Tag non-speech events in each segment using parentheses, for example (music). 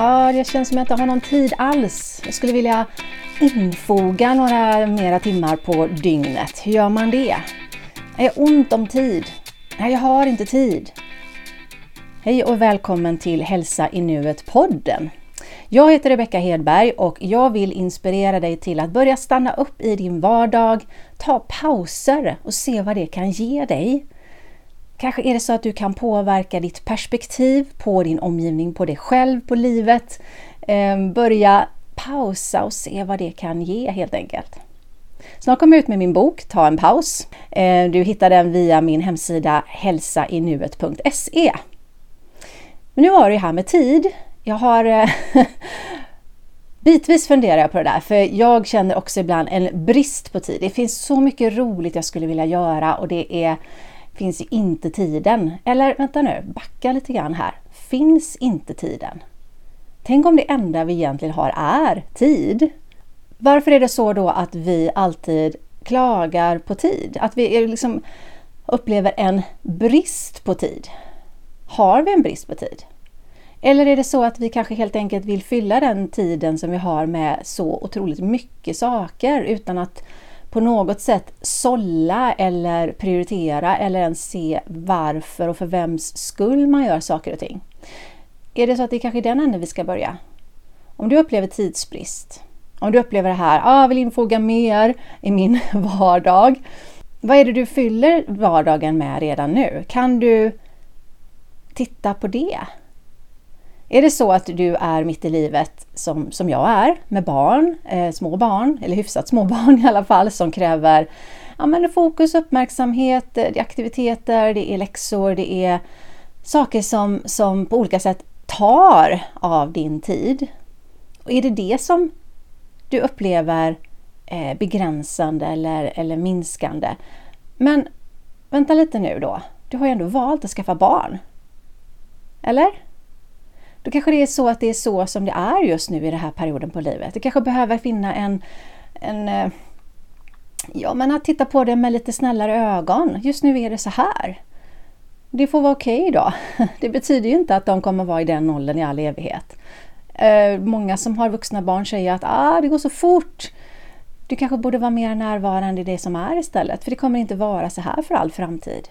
Ja, det känns som att jag inte har någon tid alls. Jag skulle vilja infoga några mera timmar på dygnet. Hur gör man det? Är har ont om tid? Nej, jag har inte tid. Hej och välkommen till Hälsa i nuet-podden. Jag heter Rebecka Hedberg och jag vill inspirera dig till att börja stanna upp i din vardag, ta pauser och se vad det kan ge dig. Kanske är det så att du kan påverka ditt perspektiv på din omgivning, på dig själv, på livet. Ehm, börja pausa och se vad det kan ge helt enkelt. Snart kommer jag ut med min bok Ta en paus. Ehm, du hittar den via min hemsida hälsainuet.se. Men nu var det här med tid. Jag har eh, (laughs) Bitvis funderar jag på det där, för jag känner också ibland en brist på tid. Det finns så mycket roligt jag skulle vilja göra och det är finns ju inte tiden. Eller vänta nu, backa lite grann här. Finns inte tiden? Tänk om det enda vi egentligen har är tid? Varför är det så då att vi alltid klagar på tid? Att vi liksom upplever en brist på tid? Har vi en brist på tid? Eller är det så att vi kanske helt enkelt vill fylla den tiden som vi har med så otroligt mycket saker utan att på något sätt sålla eller prioritera eller ens se varför och för vems skull man gör saker och ting. Är det så att det är kanske är den änden vi ska börja? Om du upplever tidsbrist, om du upplever det här, ah, jag vill infoga mer i min (laughs) vardag. Vad är det du fyller vardagen med redan nu? Kan du titta på det? Är det så att du är mitt i livet som, som jag är med barn, eh, små barn, eller hyfsat små (laughs) barn i alla fall, som kräver ja, men fokus, uppmärksamhet, eh, det är aktiviteter, det är läxor, det är saker som, som på olika sätt tar av din tid. Och är det det som du upplever eh, begränsande eller, eller minskande? Men vänta lite nu då, du har ju ändå valt att skaffa barn. Eller? Då kanske det är så att det är så som det är just nu i den här perioden på livet. Du kanske behöver finna en, en eh, Ja, men att titta på det med lite snällare ögon. Just nu är det så här. Det får vara okej okay då. (laughs) Det betyder ju inte att de kommer vara i den åldern i all evighet. Eh, många som har vuxna barn säger att ah, det går så fort. Du kanske borde vara mer närvarande i det som är istället, för det kommer inte vara så här för all framtid.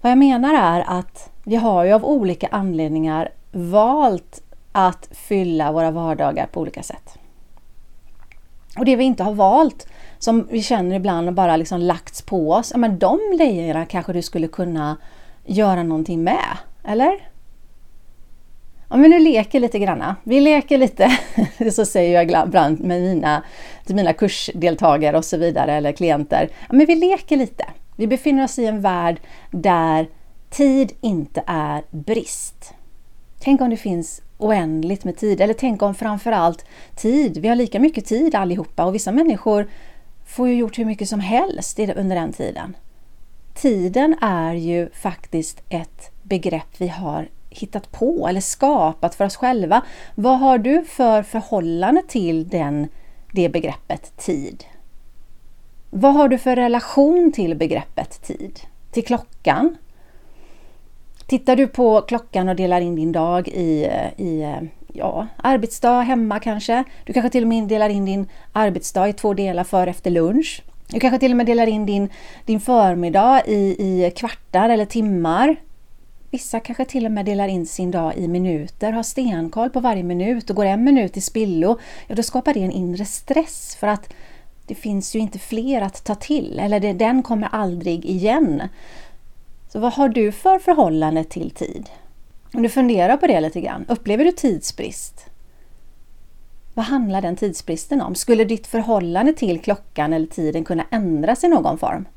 Vad jag menar är att vi har ju av olika anledningar valt att fylla våra vardagar på olika sätt. Och det vi inte har valt, som vi känner ibland och bara liksom lagts på oss, ja, men de lejerna kanske du skulle kunna göra någonting med, eller? Om vi nu leker lite granna. Vi leker lite, (laughs) så säger jag ibland med mina, till mina kursdeltagare och så vidare, eller klienter. Ja, men vi leker lite. Vi befinner oss i en värld där tid inte är brist. Tänk om det finns oändligt med tid, eller tänk om framförallt tid. Vi har lika mycket tid allihopa och vissa människor får ju gjort hur mycket som helst under den tiden. Tiden är ju faktiskt ett begrepp vi har hittat på eller skapat för oss själva. Vad har du för förhållande till den, det begreppet tid? Vad har du för relation till begreppet tid? Till klockan? Tittar du på klockan och delar in din dag i, i ja, arbetsdag hemma kanske. Du kanske till och med delar in din arbetsdag i två delar för efter lunch. Du kanske till och med delar in din, din förmiddag i, i kvartar eller timmar. Vissa kanske till och med delar in sin dag i minuter, har stenkoll på varje minut och går en minut i spillo. Ja, då skapar det en inre stress för att det finns ju inte fler att ta till, eller det, den kommer aldrig igen. Så vad har du för förhållande till tid? Om du funderar på det lite grann, upplever du tidsbrist? Vad handlar den tidsbristen om? Skulle ditt förhållande till klockan eller tiden kunna ändras i någon form?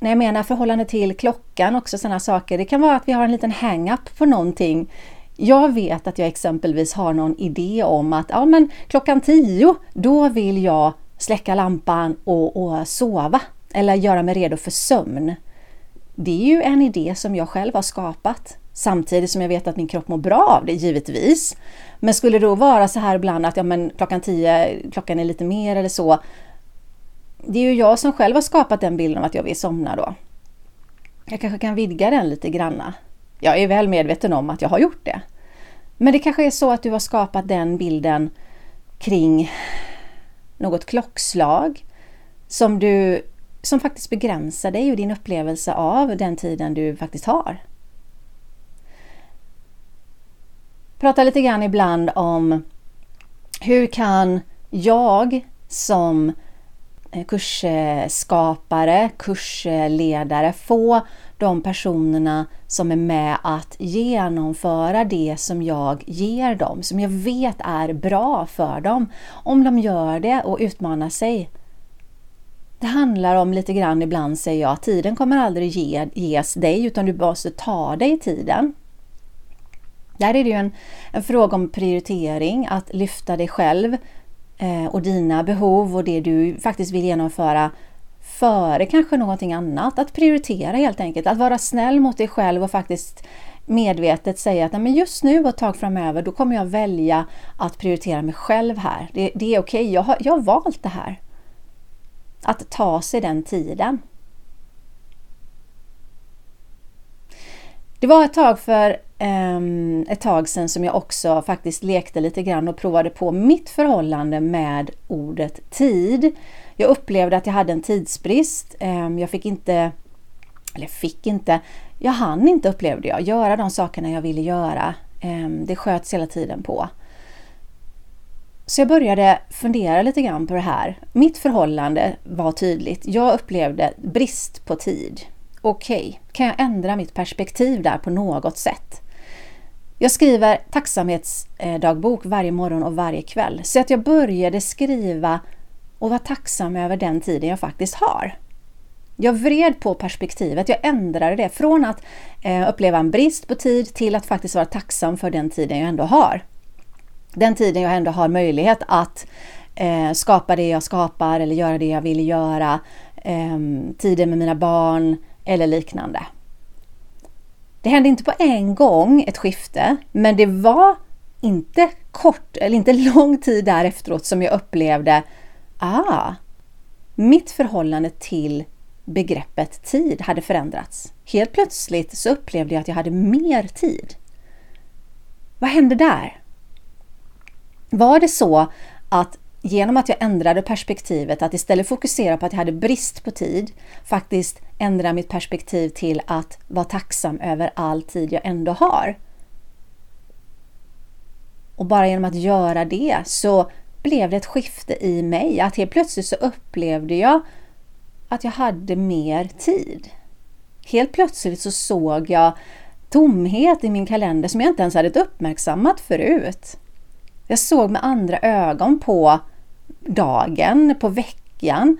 När jag menar förhållande till klockan, också sådana saker, det kan vara att vi har en liten hang-up på någonting jag vet att jag exempelvis har någon idé om att ja, men klockan tio, då vill jag släcka lampan och, och sova eller göra mig redo för sömn. Det är ju en idé som jag själv har skapat samtidigt som jag vet att min kropp mår bra av det givetvis. Men skulle det då vara så här ibland att ja, men klockan tio, klockan är lite mer eller så. Det är ju jag som själv har skapat den bilden av att jag vill somna då. Jag kanske kan vidga den lite granna. Jag är väl medveten om att jag har gjort det. Men det kanske är så att du har skapat den bilden kring något klockslag som, du, som faktiskt begränsar dig och din upplevelse av den tiden du faktiskt har. Prata lite grann ibland om hur kan jag som kursskapare, kursledare få de personerna som är med att genomföra det som jag ger dem, som jag vet är bra för dem. Om de gör det och utmanar sig. Det handlar om lite grann ibland säger jag, tiden kommer aldrig ge, ges dig utan du måste ta dig tiden. Där är det ju en, en fråga om prioritering, att lyfta dig själv eh, och dina behov och det du faktiskt vill genomföra före kanske någonting annat. Att prioritera helt enkelt, att vara snäll mot dig själv och faktiskt medvetet säga att men just nu och ett tag framöver då kommer jag välja att prioritera mig själv här. Det, det är okej, okay. jag, har, jag har valt det här. Att ta sig den tiden. Det var ett tag för um, ett tag sedan som jag också faktiskt lekte lite grann och provade på mitt förhållande med ordet tid. Jag upplevde att jag hade en tidsbrist. Ehm, jag fick inte, eller fick inte, jag hann inte upplevde jag, göra de sakerna jag ville göra. Ehm, det sköts hela tiden på. Så jag började fundera lite grann på det här. Mitt förhållande var tydligt. Jag upplevde brist på tid okej, okay, kan jag ändra mitt perspektiv där på något sätt? Jag skriver tacksamhetsdagbok varje morgon och varje kväll. Så att jag började skriva och vara tacksam över den tiden jag faktiskt har. Jag vred på perspektivet, jag ändrade det från att eh, uppleva en brist på tid till att faktiskt vara tacksam för den tiden jag ändå har. Den tiden jag ändå har möjlighet att eh, skapa det jag skapar eller göra det jag vill göra. Ehm, tiden med mina barn, eller liknande. Det hände inte på en gång ett skifte, men det var inte kort eller inte lång tid därefteråt som jag upplevde ah, mitt förhållande till begreppet tid hade förändrats. Helt plötsligt så upplevde jag att jag hade mer tid. Vad hände där? Var det så att genom att jag ändrade perspektivet, att istället fokusera på att jag hade brist på tid, faktiskt ändra mitt perspektiv till att vara tacksam över all tid jag ändå har. Och bara genom att göra det så blev det ett skifte i mig. Att helt plötsligt så upplevde jag att jag hade mer tid. Helt plötsligt så såg jag tomhet i min kalender som jag inte ens hade uppmärksammat förut. Jag såg med andra ögon på dagen, på veckan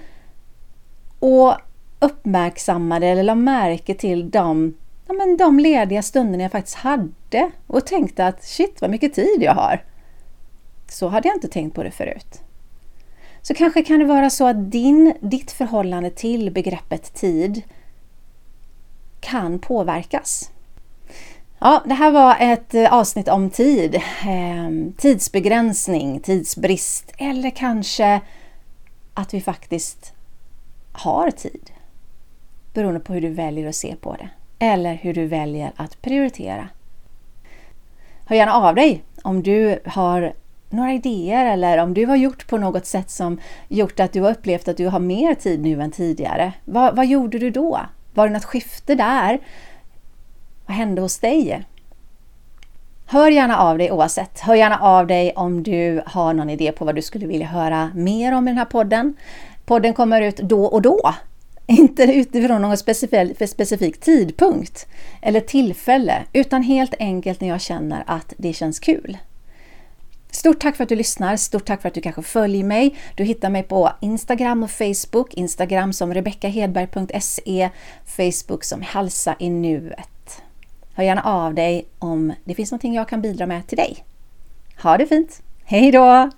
och uppmärksammade eller la märke till de, ja, men de lediga stunderna jag faktiskt hade och tänkte att shit vad mycket tid jag har. Så hade jag inte tänkt på det förut. Så kanske kan det vara så att din, ditt förhållande till begreppet tid kan påverkas. Ja, det här var ett eh, avsnitt om tid. Ehm, tidsbegränsning, tidsbrist eller kanske att vi faktiskt har tid. Beroende på hur du väljer att se på det. Eller hur du väljer att prioritera. Hör gärna av dig om du har några idéer eller om du har gjort på något sätt som gjort att du har upplevt att du har mer tid nu än tidigare. Vad, vad gjorde du då? Var det något skifte där? Vad hände hos dig? Hör gärna av dig oavsett. Hör gärna av dig om du har någon idé på vad du skulle vilja höra mer om i den här podden. Podden kommer ut då och då. (laughs) Inte utifrån någon specifik, specifik tidpunkt eller tillfälle, utan helt enkelt när jag känner att det känns kul. Stort tack för att du lyssnar, stort tack för att du kanske följer mig. Du hittar mig på Instagram och Facebook. Instagram som rebeckahedberg.se, Facebook som Halsa i nuet. Hör gärna av dig om det finns någonting jag kan bidra med till dig. Ha det fint! Hej då!